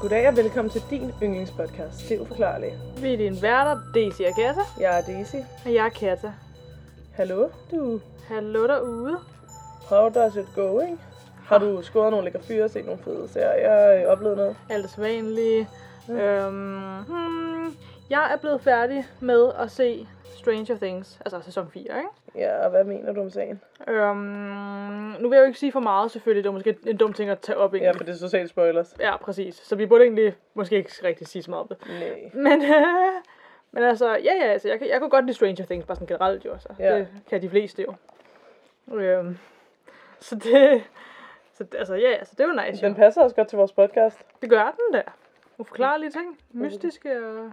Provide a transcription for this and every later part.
Goddag og velkommen til din yndlingspodcast, Det er uforklarligt. Vi er dine værter, Daisy og Katta, Jeg er Daisy. og jeg er Katta. Hallo, du. Hallo derude. How does it going? Har du scoret nogle lækre fyre og set nogle fede serier? Jeg har oplevet noget. Alt er sædvanligt. Øhm, hmm, jeg er blevet færdig med at se Stranger Things, altså sæson 4, ikke? Ja, og hvad mener du om sagen? Øhm, nu vil jeg jo ikke sige for meget, selvfølgelig. Det er måske en dum ting at tage op, Ja, egentlig. for det er socialt spoilers. Ja, præcis. Så vi burde egentlig måske ikke rigtig sige så meget om det. Nej. Men, men altså, ja, ja, altså, jeg, kan- jeg kunne godt lide Stranger Things, bare sådan generelt jo, altså. Ja. Det kan de fleste jo. Øhm, så det, så, altså, ja, altså, det er jo nice, Den jo. passer også godt til vores podcast. Det gør den der. Uforklarlige ting. Mystiske og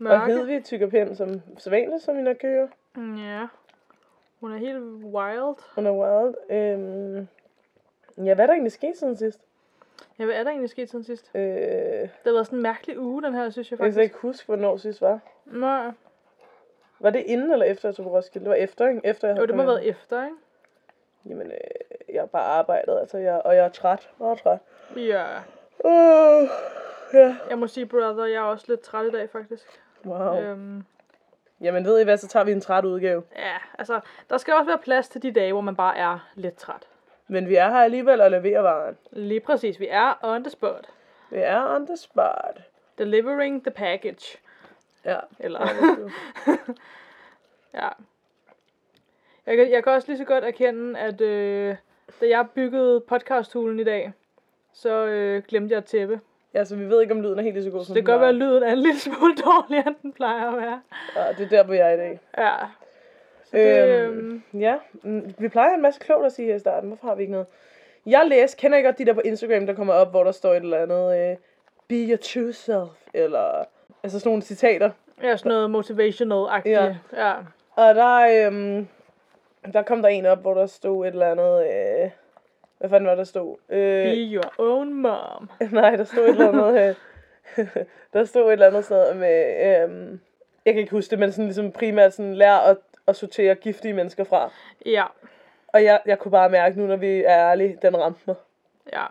Og mørke. Hedvig tykker pind som sædvanligt, som vi nok kan høre. Ja. Hun er helt wild. Hun er wild. Øhm, ja, hvad er der egentlig sket siden sidst? Ja, hvad er der egentlig sket siden sidst? Øh, Det har været sådan en mærkelig uge, den her, synes jeg jeg kan faktisk. ikke huske, hvornår sidst var. Nej. Var det inden eller efter, jeg tog på Roskilde? Det var efter, ikke? Efter jeg Jo, det må have været efter, ikke? Jamen, øh, jeg har bare arbejdet, altså, jeg, og jeg er træt. Meget træt. Ja. Uh, ja. Jeg må sige, brother, jeg er også lidt træt i dag, faktisk. Wow. Øhm, Jamen, ved I hvad, så tager vi en træt udgave. ja, altså, der skal også være plads til de dage, hvor man bare er lidt træt. Men vi er her alligevel og leverer varen. Lige præcis, vi er on the spot. Vi er on the spot. Delivering the package. Ja. Eller, ja. Jeg kan, jeg kan også lige så godt erkende, at øh, da jeg byggede podcasthulen i dag, så øh, glemte jeg et tæppe. Ja, så vi ved ikke, om lyden er helt lige så god, Så som det kan godt være, at lyden er en lille smule dårligere, end den plejer at være. Ja, det er der, hvor jeg er i dag. Ja. Så det, Øhm, øhm, Ja, mm, vi plejer en masse klogt at sige her i starten. Hvorfor har vi ikke noget? Jeg læste, kender I godt de der på Instagram, der kommer op, hvor der står et eller andet, øh, be your true self, eller altså sådan nogle citater. ja, sådan noget motivational-agtigt. Ja. ja. Og der, øhm, der kom der en op, hvor der stod et eller andet, øh, hvad fanden var der stod? Øh, Be your own mom. nej, der stod et eller andet, øh, der stod et eller andet sådan noget med, øh, jeg kan ikke huske det, men sådan ligesom primært sådan, lær at, at sortere giftige mennesker fra. Ja. Og jeg, jeg kunne bare mærke nu, når vi er ærlige, den ramte mig. Ja.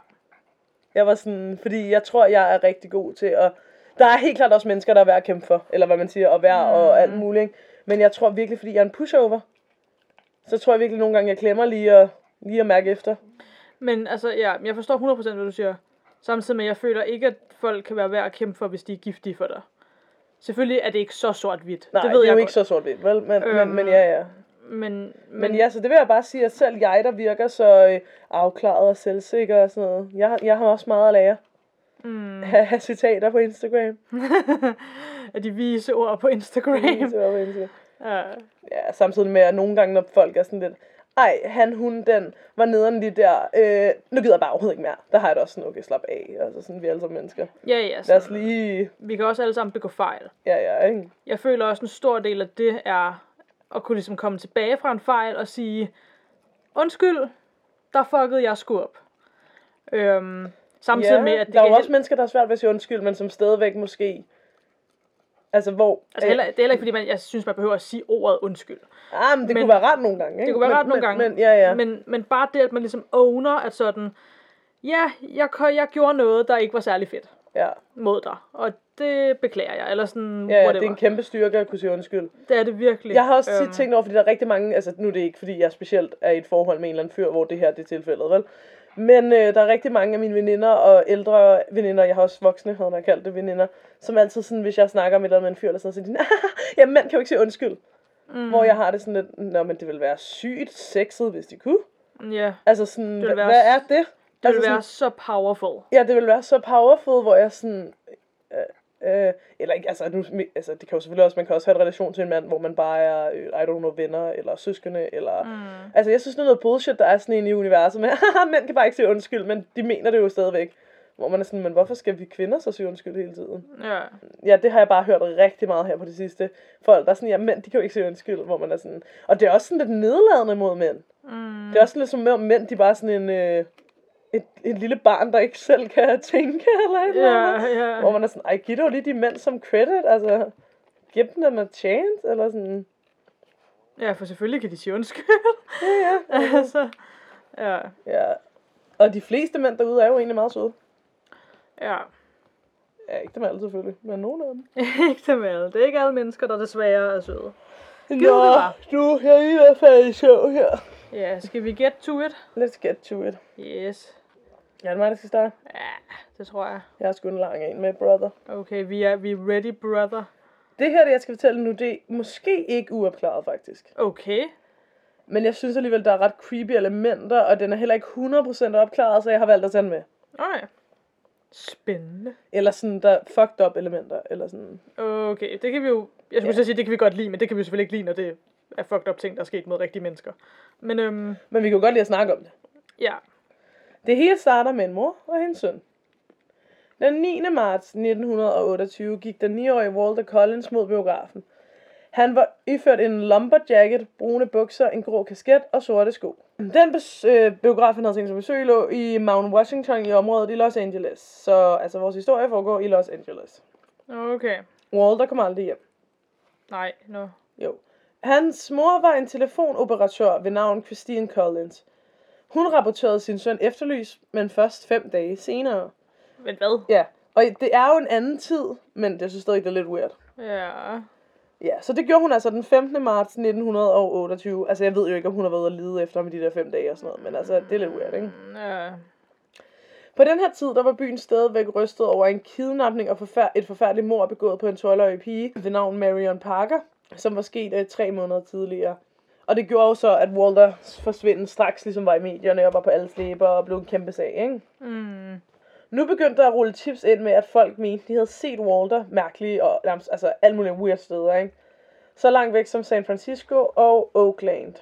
Jeg var sådan, fordi jeg tror, jeg er rigtig god til at... Der er helt klart også mennesker, der er værd at kæmpe for, eller hvad man siger, og værd mm. og alt muligt. Ikke? Men jeg tror virkelig, fordi jeg er en pushover, så tror jeg virkelig nogle gange, jeg glemmer lige at, lige at mærke efter. Men altså, ja, jeg forstår 100% hvad du siger. Samtidig med, at jeg føler ikke, at folk kan være værd at kæmpe for, hvis de er giftige for dig. Selvfølgelig er det ikke så sort-hvidt. Nej, det ved det er jeg jo godt. ikke så sort-hvidt, vel? Men, øhm, men, men ja, ja. Men, men, Men ja, så det vil jeg bare sige, at selv jeg, der virker så øh, afklaret og selvsikker og sådan noget, jeg, jeg har også meget at lære. Mm. Have, citater på Instagram. af de vise ord på Instagram. Så var på Instagram. ja. Ja, samtidig med, at nogle gange, når folk er sådan lidt, ej, han, hun, den, var nederen lige der, øh, nu gider jeg bare overhovedet ikke mere. Der har jeg det også sådan, okay, slap af, altså sådan, vi er alle sammen mennesker. ja, ja. Lad os lige, vi kan også alle sammen begå fejl. ja, ja, ikke? Jeg føler også, en stor del af det er at kunne ligesom komme tilbage fra en fejl og sige, undskyld, der fuckede jeg sgu op. Øhm, samtidig Ja, med, at det der er jo også hel- mennesker, der er svært ved at sige undskyld, men som stadigvæk måske, altså hvor, Altså heller, det er heller ikke, fordi man, jeg synes, man behøver at sige ordet undskyld. ah, men det men- kunne være ret nogle gange, ikke? Det kunne være men, ret nogle men, gange. Men, ja, ja. Men, men bare det, at man ligesom owner, at sådan, ja, jeg, jeg gjorde noget, der ikke var særlig fedt ja. mod dig. Og det beklager jeg, eller sådan, Ja, ja, whatever. det er en kæmpe styrke at kunne sige undskyld. det er det virkelig. Jeg har også tit Øhm, tænkt over, fordi der er rigtig mange, altså nu er det ikke, fordi jeg specielt er i et forhold med en eller anden fyr, hvor det her det er tilfældet, vel? Men øh, der er rigtig mange af mine veninder og ældre veninder, jeg har også voksne, havde man kaldt det veninder, som altid sådan, hvis jeg snakker med eller med en fyr, eller sådan, så siger de, ja, mænd kan jo ikke sige undskyld. Mm. Hvor jeg har det sådan lidt, nå, men det ville være sygt sexet, hvis de kunne. Ja, Altså sådan, ville hva- være hvad er det? det vil altså være så powerful. Ja, det vil være så powerful, hvor jeg sådan... Øh, øh, eller ikke, altså, nu, altså, det kan jo selvfølgelig også, man kan også have en relation til en mand, hvor man bare er, øh, I don't know, venner, eller søskende, eller... Mm. Altså, jeg synes, det er noget bullshit, der er sådan en i universet med, haha, mænd kan bare ikke sige undskyld, men de mener det jo stadigvæk. Hvor man er sådan, men hvorfor skal vi kvinder så sige undskyld hele tiden? Ja. Ja, det har jeg bare hørt rigtig meget her på det sidste. Folk, der er sådan, ja, mænd, de kan jo ikke sige undskyld, hvor man er sådan... Og det er også sådan lidt nedladende mod mænd. Mm. Det er også lidt som om mænd, de bare sådan en... Øh, et, et lille barn, der ikke selv kan tænke, eller et eller andet. Hvor man er sådan, ej, giv dog lige de mænd som credit, altså, giv dem en chance, eller sådan. ja, for selvfølgelig kan de sige undskyld. Ja, ja. altså, ja, ja. Og de fleste mænd derude er jo egentlig meget søde. ja. Ja, ikke dem alle selvfølgelig, men nogle af dem. ikke dem alle. Det er ikke alle mennesker, der desværre er søde. Nå, var. du, jeg er i hvert fald i søvn her. Ja, skal vi get to it? Let's get to it. Yes. Ja, det er mig, der skal starte. Ja, det tror jeg. Jeg har sgu en lang en med, brother. Okay, vi er, vi er ready, brother. Det her, det jeg skal fortælle nu, det er måske ikke uopklaret, faktisk. Okay. Men jeg synes alligevel, der er ret creepy elementer, og den er heller ikke 100% opklaret, så jeg har valgt at tage den med. Okay. Spændende. Eller sådan, der er fucked up elementer, eller sådan. Okay, det kan vi jo... Jeg skulle Ja. ja. sige, det kan vi godt lide, men det kan vi selvfølgelig ikke lide, når det er fucked up ting, der er sket mod rigtige mennesker. Men øhm, Men vi kan jo godt lide at snakke om det. ja. Det hele starter med en mor og hendes søn. Den 9. marts 1928 gik den 9-årige Walter Collins mod biografen. Han var iført en lumberjacket, brune bukser, en grå kasket og sorte sko. Den øh, biograf, han havde tænkt sig at besøge, lå i Mount Washington i området i Los Angeles. Så altså, vores historie foregår i Los Angeles. Okay. Walter kom aldrig hjem. Nej, no. Jo. Hans mor var en telefonoperatør ved navn Christine Collins. Hun rapporterede sin søn efterlys, men først fem dage senere. Men hvad? Ja, og det er jo en anden tid, men det synes stadig, det er lidt weird. Ja. Ja, så det gjorde hun altså den 15. marts 1928. Altså, jeg ved jo ikke, om hun har været ude at lede efter med de der fem dage og sådan noget, men altså, det er lidt weird, ikke? Ja. På den her tid, der var byen stadigvæk rystet over en kidnapning og forfær- et forfærdeligt mord begået på en 12-årig pige ved navn Marion Parker, som var sket uh, tre måneder tidligere. Og det gjorde jo så, at Walters forsvinden straks ligesom var i medierne og var på alle slæber og blev en kæmpe sag, ikke? Mm. Nu begyndte der at rulle tips ind med, at folk mente, de havde set Walter mærkelige og altså alle mulige weird steder, ikke? Så langt væk som San Francisco og Oakland.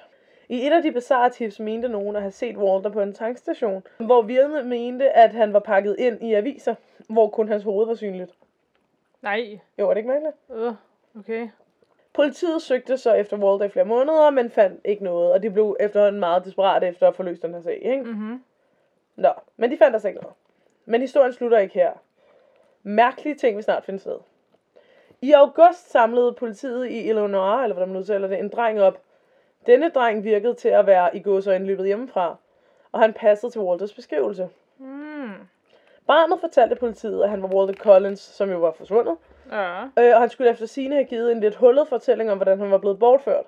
I et af de bizarre tips mente nogen at have set Walter på en tankstation, hvor vidnet mente, at han var pakket ind i aviser, hvor kun hans hoved var synligt. Nej. Jo, er det ikke mærkeligt? Øh, okay. Politiet søgte så efter Walter i flere måneder, men fandt ikke noget, og de blev efterhånden meget desperate efter at få løst den her sag, ikke? Mhm. Nå, men de fandt altså ikke noget. Men historien slutter ikke her. Mærkelige ting vil snart finde sted. I august samlede politiet i Illinois, eller hvordan man udtaler det, en dreng op. Denne dreng virkede til at være i gåsøjne løbet hjemmefra, og han passede til Walters beskrivelse. Mm. Barnet fortalte politiet, at han var Walter Collins, som jo var forsvundet, Ja. øh, og han skulle efter sine have givet en lidt hullet fortælling om, hvordan han var blevet bortført.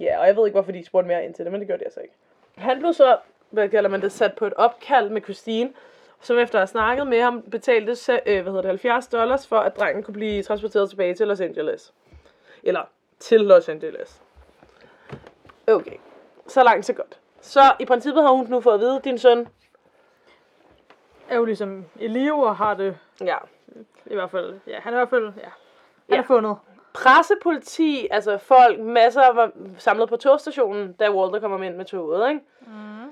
Ja, og jeg ved ikke, hvorfor de spurgte mere ind til det, men det gjorde de altså ikke. Han blev så, hvad kalder man det, sat på et opkald med Christine, som efter at have snakket med ham, betalte øh, hvad hedder det, 70 dollars for, at drengen kunne blive transporteret tilbage til Los Angeles. Eller til Los Angeles. Okay, så langt så godt. Så i princippet har hun nu fået at vide, din søn, Er jo ligesom i live og har det ja, i hvert fald. Ja, han er i hvert fald, ja. Han Ja. er fundet. pressepoliti, altså folk, masser var samlet på togstationen, da Walter kommer ind med toget, ikke? Mm.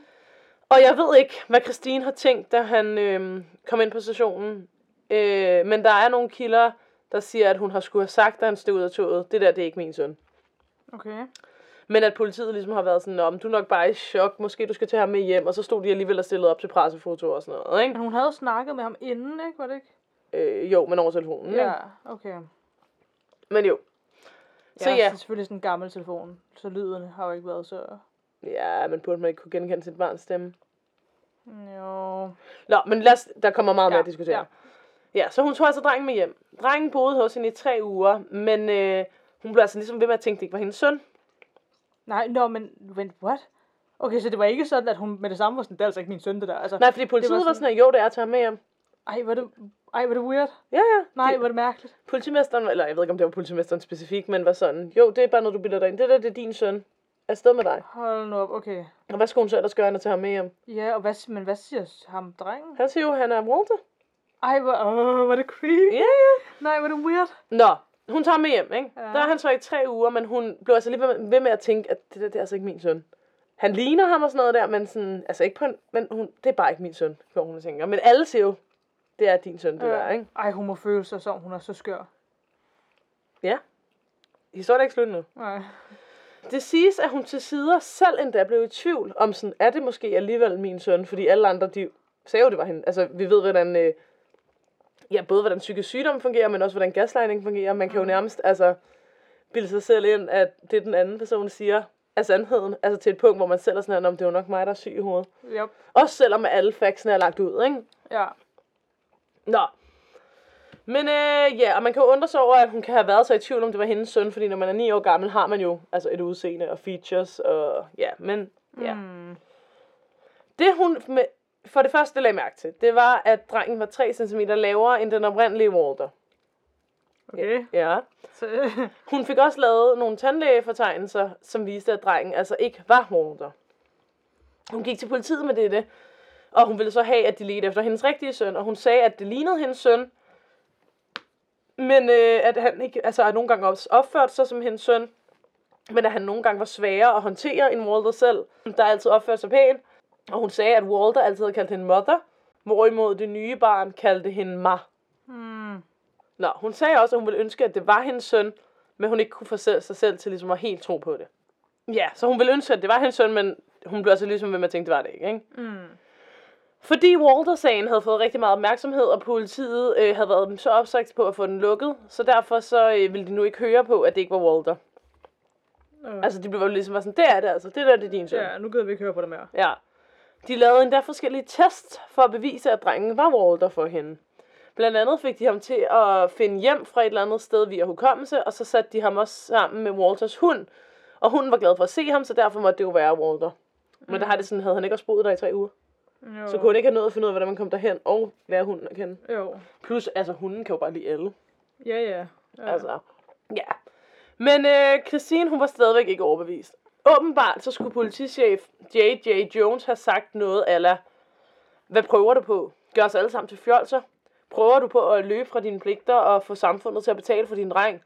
Og jeg ved ikke, hvad Christine har tænkt, da han øh, kom ind på stationen. Øh, men der er nogle kilder, der siger, at hun har skulle have sagt, da han stod ud af toget, det der, det er ikke min søn. Okay. Men at politiet ligesom har været sådan, om du er nok bare i chok, måske du skal tage ham med hjem, og så stod de alligevel og stillede op til pressefoto og sådan noget, ikke? Men hun havde snakket med ham inden, ikke? Var det ikke? Øh, jo, men over telefonen, Ja, ikke? okay. Men jo. Så ja, ja, Det er selvfølgelig sådan en gammel telefon, så lyden har jo ikke været så... ja, men burde man ikke kunne genkende sit barns stemme? Jo. Nå, men lad os, der kommer meget mere Ja, at diskutere. ja. Ja, så hun tog altså drengen med hjem. Drengen boede hos hende i tre uger, men øh, hun blev altså ligesom ved med at tænke, at det ikke var hendes søn. Nej, nå, men vent, what? Okay, så det var ikke sådan, at hun med det samme var sådan, det er altså ikke min søn, det der. Altså, Nej, fordi politiet var var sådan, sådan- at jo, det er at tage ham med hjem. Ej, var det, ej, var det weird? Ja, ja. Nej, Det- var det mærkeligt? Politimesteren, eller jeg ved ikke, om det var politimesteren specifikt, men var sådan, jo, det er bare noget, du bilder dig ind. Det der, det er din søn. Afsted med dig. Hold nu op, okay. Og hvad skulle hun så ellers gøre, end at tage ham med hjem? Ja, og hvad, men hvad siger ham, drengen? Han siger jo, han er Walter. Ej, hvor, åh, var det creepy? Ja, ja. Nej, var det weird? Nå, hun tager ham med hjem, ikke? Ja. Der er han så i tre uger, men hun blev altså lige ved, ved med at tænke, at det der, det er altså ikke min søn. Han ligner ham og sådan noget der, men sådan, altså ikke på en, men hun, det er bare ikke min søn, går hun tænker. Men alle siger jo, det er din søn, det der, ikke? Ej, hun må føle sig som, hun er så skør. Ja. Historien er ikke slut nu. Nej. Det siges, at hun til sider selv endda blev i tvivl om sådan, er det måske alligevel min søn? Fordi alle andre, de sagde jo, det var hende. Altså, vi ved, hvordan, øh, ja, både hvordan psykisk sygdom fungerer, men også hvordan gaslighting fungerer. Man kan jo nærmest, altså, bilde sig selv ind, at det den anden person siger, er sandheden. Altså til et punkt, hvor man selv er sådan, om det er jo nok mig, der er syg i hovedet. Yep. Også selvom alle faxene er lagt ud, ikke? Ja. Nå. Men øh, ja, og man kan jo undre sig over, at hun kan have været så i tvivl, om det var hendes søn, fordi når man er 9 år gammel, har man jo altså et udseende og features, og ja, men ja. Mm. Det hun med, for det første lagde mærke til, det var, at drengen var 3 cm lavere end den oprindelige Walter. Okay. Ja. Så, Hun fik også lavet nogle tandlægefortegnelser, som viste, at drengen altså ikke var Walter. Hun gik til politiet med dette, og hun ville så have, at de ledte efter hendes rigtige søn, og hun sagde, at det lignede hendes søn, men øh, at han ikke, altså at nogle gange også opførte sig som hendes søn, men at han nogle gange var sværere at håndtere end Walter selv, der altid opførte sig pænt. Og hun sagde, at Walter altid havde kaldt hende mother, hvorimod det nye barn kaldte hende ma. mm. Nå, hun sagde også, at hun ville ønske, at det var hendes søn, men hun ikke kunne selv, sig selv til ligesom at helt tro på det. Ja, så hun ville ønske, at det var hendes søn, men hun blev altså ligesom ved med at tænke, det var det ikke, ikke? Mm. Fordi Walter-sagen havde fået rigtig meget opmærksomhed, og politiet øh, havde været så opsagt på at få den lukket, så derfor så øh, ville de nu ikke høre på, at det ikke var Walter. Øh. Altså, de blev jo ligesom sådan, det er det altså, det der det er din søn. Ja, nu gider vi ikke høre på det mere. Ja. De lavede endda forskellige tests for at bevise, at drengen var Walter for hende. Blandt andet fik de ham til at finde hjem fra et eller andet sted via hukommelse, og så satte de ham også sammen med Walters hund. Og hunden var glad for at se ham, så derfor måtte det jo være Walter. Men der har det sådan, havde han ikke også boet der i tre uger. Jo. Så kunne han ikke have nået at finde ud af, hvordan man kom derhen og lære hunden at kende. Jo. Plus, altså hunden kan jo bare lide alle. Ja, ja. ja. Altså, ja. Men øh, Christine, hun var stadigvæk ikke overbevist. Åbenbart, så skulle politichef J.J. Jones have sagt noget ala, hvad prøver du på? Gør os alle sammen til fjolser? Prøver du på at løbe fra dine pligter og få samfundet til at betale for din dreng?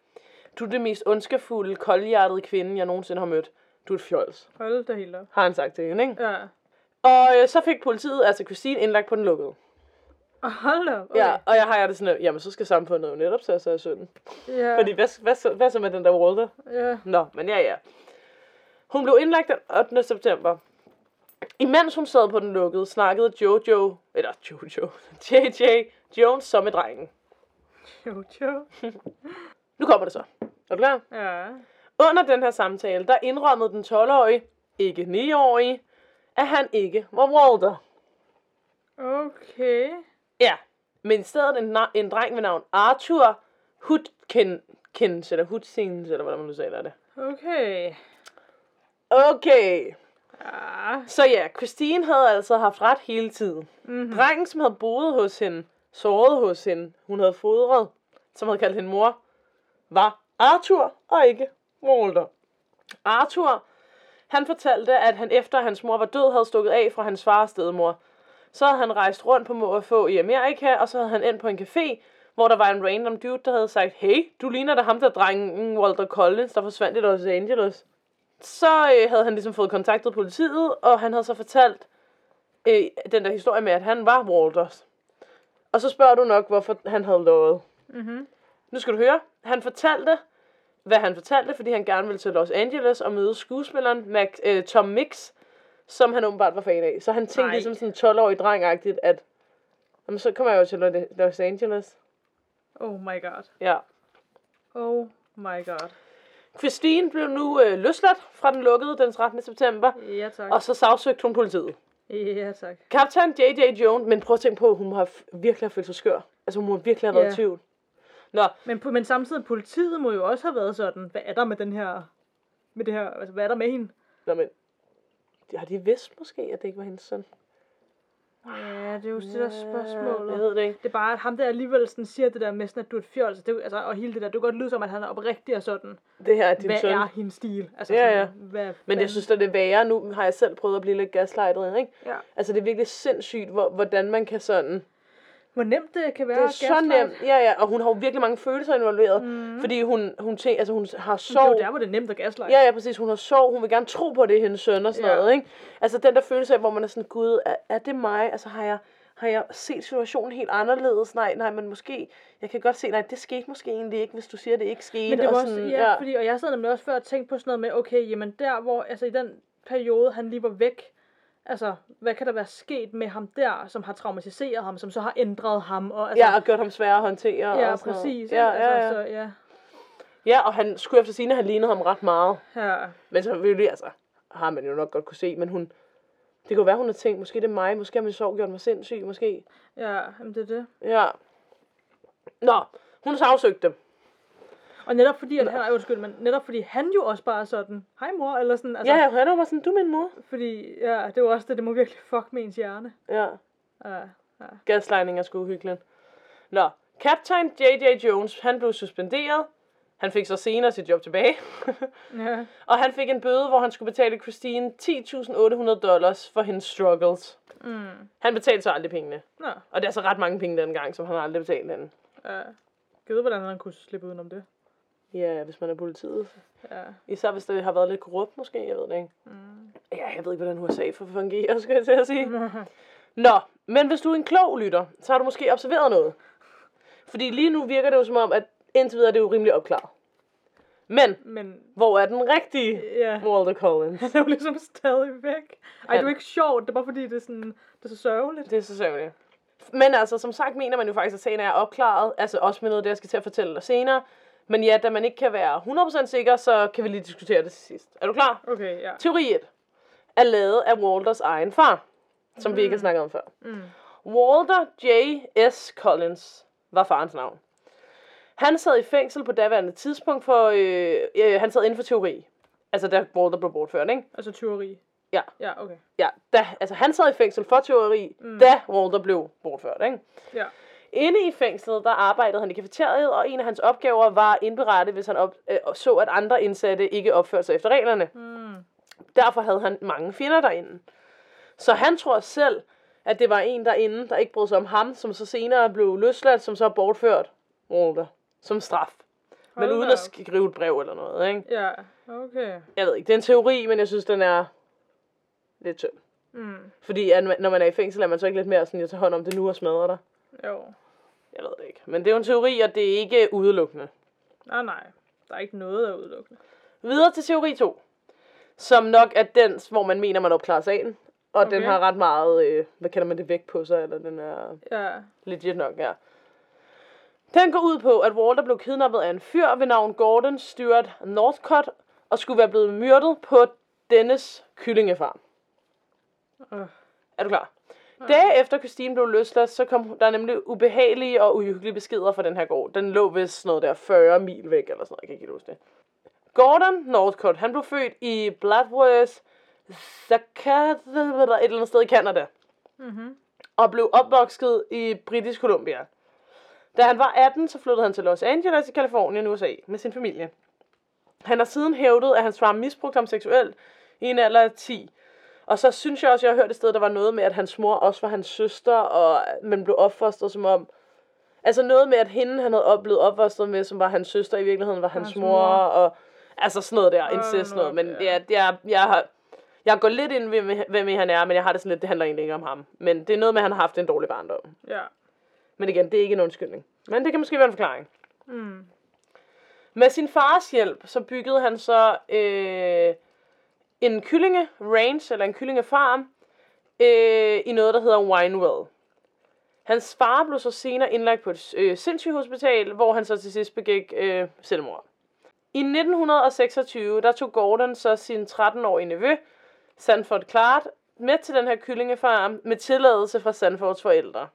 Du er det mest ondskefulde, koldhjertede kvinde, jeg nogensinde har mødt. Du er et fjols, Hold da helt op. har han sagt til hende, ikke? Ja. Og øh, så fik politiet, altså Christine, indlagt på den lukkede. Hold da. Okay. Ja, og jeg har jeg det sådan, at, jamen så skal samfundet jo netop tage sig af synden. Ja. Fordi hvad, hvad, så- hvad så med den der Walter? Ja. Nå, men ja, ja. Hun blev indlagt den 8. september. Imens hun sad på den lukkede, snakkede Jojo, eller Jojo, JJ Jones så med drengen. Jo, jo. Nu kommer det så. Er du klar? Ja. Under den her samtale, der indrømmede den 12-årige, ikke 9-årige, at han ikke var Walter. Okay. Ja, men i stedet en, en dreng ved navn Arthur Hudkins, eller Hudkins, eller hvordan man nu sagde det. Okay. Okay, Ja. så ja, Christine havde altså haft ret hele tiden. Mm-hmm. Drengen, som havde boet hos hende, såret hos hende, hun havde fodret, som havde kaldt hende mor, var Arthur og ikke Walter. Arthur, han fortalte, at han efter hans mor var død, havde stukket af fra hans fars stedmor. Så havde han rejst rundt på må og få i Amerika, og så havde han ind på en café, hvor der var en random dude, der havde sagt, hey, du ligner da ham der drengen Walter Collins, der forsvandt i Los Angeles. Så øh, havde han ligesom fået kontaktet politiet, og han havde så fortalt øh, den der historie med, at han var Walters. Og så spørger du nok, hvorfor han havde lovet. Mm-hmm. Nu skal du høre. Han fortalte, hvad han fortalte, fordi han gerne ville til Los Angeles og møde skuespilleren Mac, øh, Tom Mix, som han åbenbart var fan af. Så han tænkte Nej. ligesom sådan 12-årig dreng-agtigt, at jamen, så kommer jeg jo til Lo- Los Angeles. Oh my god. Ja. Oh my god. Christine blev nu øh, løsladt fra den lukkede den 13. september, Ja, tak. og så sagsøgte hun politiet. Ja, tak. Kaptajn J.J. Jones, men prøv at tænke på, at hun f- virkelig have følt sig skør. Altså hun må virkelig have været Ja. i tvivl. Nå, Men, på- men samtidig, politiet må jo også have været sådan, hvad er der med den her, med det her, altså hvad er der med hende? nå men, har de vidst måske, at det ikke var hendes søn? Ja, det er jo det der spørgsmålet. Jeg ved det ikke. Det er bare, at ham der alligevel sådan siger det der med sådan, at du er et fjols. Det, altså, og hele det der, det kan godt lyde som, at han er oprigtig og sådan. Det her er din hvad søn. er hendes stil? Altså, Ja, sådan, ja. Hvad Men jeg synes, at det er værre. Nu har jeg selv prøvet at blive lidt gaslightet, ikke? Ja. Altså, det er virkelig sindssygt, hvor, hvordan man kan sådan... Hvor nemt det kan være Det er så nemt. Ja, ja, og hun har jo virkelig mange følelser involveret. Mm. Fordi hun, hun, tænker, altså, hun har Det er jo sorg. der, hvor det er nemt at gaslight. Ja, ja, præcis. Hun har sorg. Hun vil gerne tro på, det hendes søn og sådan Ja. noget, ikke? Altså, den der følelse af, hvor man er sådan, gud, er, er det mig? Altså, har jeg, har jeg set situationen helt anderledes? Nej, nej, men måske, jeg kan godt se, nej, det skete måske egentlig ikke, hvis du siger, det ikke skete. Men det og var også, sådan, ja, fordi, og jeg sad nemlig også før og tænkte på sådan noget med, okay, jamen der, hvor, altså i den periode, han lige var væk, altså, hvad kan der være sket med ham der, som har traumatiseret ham, som så har ændret ham, og altså, Ja, og gjort ham sværere at håndtere. ja og sådan noget. præcis, Ja, ikke? ja, altså, ja. Så, ja, ja, og han skulle efter sine have lignet ham ret meget. ja, Men så vil altså, har man jo nok godt kunne se, men hun, det kunne være, hun har tænkt, måske det er mig, måske har min sorg gjort mig sindssyg, måske. ja, jamen det er det. Ja. Nå, hun sagsøgte dem. Og netop fordi, at han, ej, undskyld, men netop fordi han jo også bare er sådan, hej mor, eller sådan, altså, Ja, han var sådan, du er min mor. fordi, ja, det var også det, det må virkelig fuck med ens hjerne. Ja, Ja, ja. gaslighting er sgu uhyggeligt. Nå, Captain J.J. Jones, han blev suspenderet. Han fik så senere sit job tilbage. ja. og han fik en bøde, hvor han skulle betale Christine 10.800 dollars for hendes struggles. Mm. Han betalte så aldrig pengene. Nå, Og det er så ret mange penge dengang, som han aldrig betalte hende. ja. Jeg ved, hvordan han kunne slippe udenom det. Ja, hvis man er politiet. Ja. Især hvis det har været lidt korrupt måske, jeg ved det ikke. Mm. Ja, jeg ved ikke, hvordan USA for fungerer, skal jeg til at sige. Nå, men hvis du er en klog lytter, så har du måske observeret noget. Fordi lige nu virker det jo som om, at indtil videre er det jo rimelig opklaret. Men, Men, hvor er den rigtige ja, Walter Collins? han er jo ligesom stadig væk. Ej, det er ikke sjovt, det er bare fordi, det er sådan, det er så sørgeligt. Det er så sørgeligt. Men altså, som sagt mener man jo faktisk, at sagen er opklaret. Altså også med noget det, jeg skal til at fortælle dig senere. Men ja, da man ikke kan være 100% sikker, så kan vi lige diskutere det til sidst. Er du klar? Okay, ja. Teori 1 er lavet af Walters egen far, som vi ikke har snakket om før. Mm. Walter J.S. Collins var farens navn. Han sad i fængsel på daværende tidspunkt for, øh, øh, han sad inden for teori. Altså da Walter blev bortført, ikke? Altså tyveri. Ja. Ja, okay. Ja, da, altså han sad i fængsel for teori, mm. da Walter blev bortført, ikke? Ja. Inde i fængslet, der arbejdede han i kafeteriet, og en af hans opgaver var at indberette, hvis han op, øh, så, at andre indsatte ikke opførte sig efter reglerne. Mm. Derfor havde han mange fjender derinde. Så han tror selv, at det var en derinde, der ikke brød sig om ham, som så senere blev løsladt, som så er bortført Walter som straf. Men Hold uden da at skrive et brev eller noget, ikke? Ja, okay. Jeg ved ikke, det er en teori, men jeg synes, den er lidt tynd. Mm. Fordi at når man er i fængsel, er man så ikke lidt mere sådan, jeg tager hånd om det nu og smadrer dig. Jo. Jeg ved det ikke. Men det er jo en teori, og det er ikke udelukkende. Nej, nej. Der er ikke noget af udelukkende. Videre til teori 2. Som nok er den, hvor man mener, man opklarer sagen. Og okay. den har ret meget, øh, hvad kalder man det, vægt på sig, eller den er Ja. legit nok, ja. Den går ud på, at Walter blev kidnappet af en fyr ved navn Gordon Stewart Northcott, og skulle være blevet myrdet på dennes kyllingefarm. Øh. Er du klar? Dage efter Christine blev løsladt, så kom der nemlig ubehagelige og uhyggelige beskeder fra den her gård. Den lå vist sådan noget der 40 mil væk, eller sådan noget, jeg kan ikke helt huske det. Gordon Northcott, han blev født i Bladworth, Zakat, et eller andet sted i Canada, Mm-hmm. og blev opvokset i Britisk Columbia. Da han var 18, så flyttede han til Los Angeles i Kalifornien, USA, med sin familie. Han har siden hævdet, at hans far misbrugte ham seksuelt i en alder af 10. Og så synes jeg også, jeg har hørt et sted, der var noget med, at hans mor også var hans søster, og man blev opfostret som om... Altså noget med, at hende, han havde oplevet opfostret med, som var hans søster, i virkeligheden var hans, Hans mor, mor. og... Altså sådan noget der, incest noget. Men ja. er, jeg har... Jeg går lidt ind ved, hvem han er, men jeg har det sådan lidt, det handler egentlig ikke om ham. Men det er noget med, at han har haft en dårlig barndom. Ja. Men igen, det er ikke en undskyldning. Men det kan måske være en forklaring. Mm. Med sin fars hjælp, så byggede han så øh, en kyllinge range, eller en kyllingefarm, øh, i noget, der hedder Winewell. Hans far blev så senere indlagt på et øh, sindssygehospital, hvor han så til sidst begik øh, selvmord. I 1926, der tog Gordon så sin 13-årige nevø, Sanford Clark, med til den her kyllingefarm med tilladelse fra Sanfords forældre.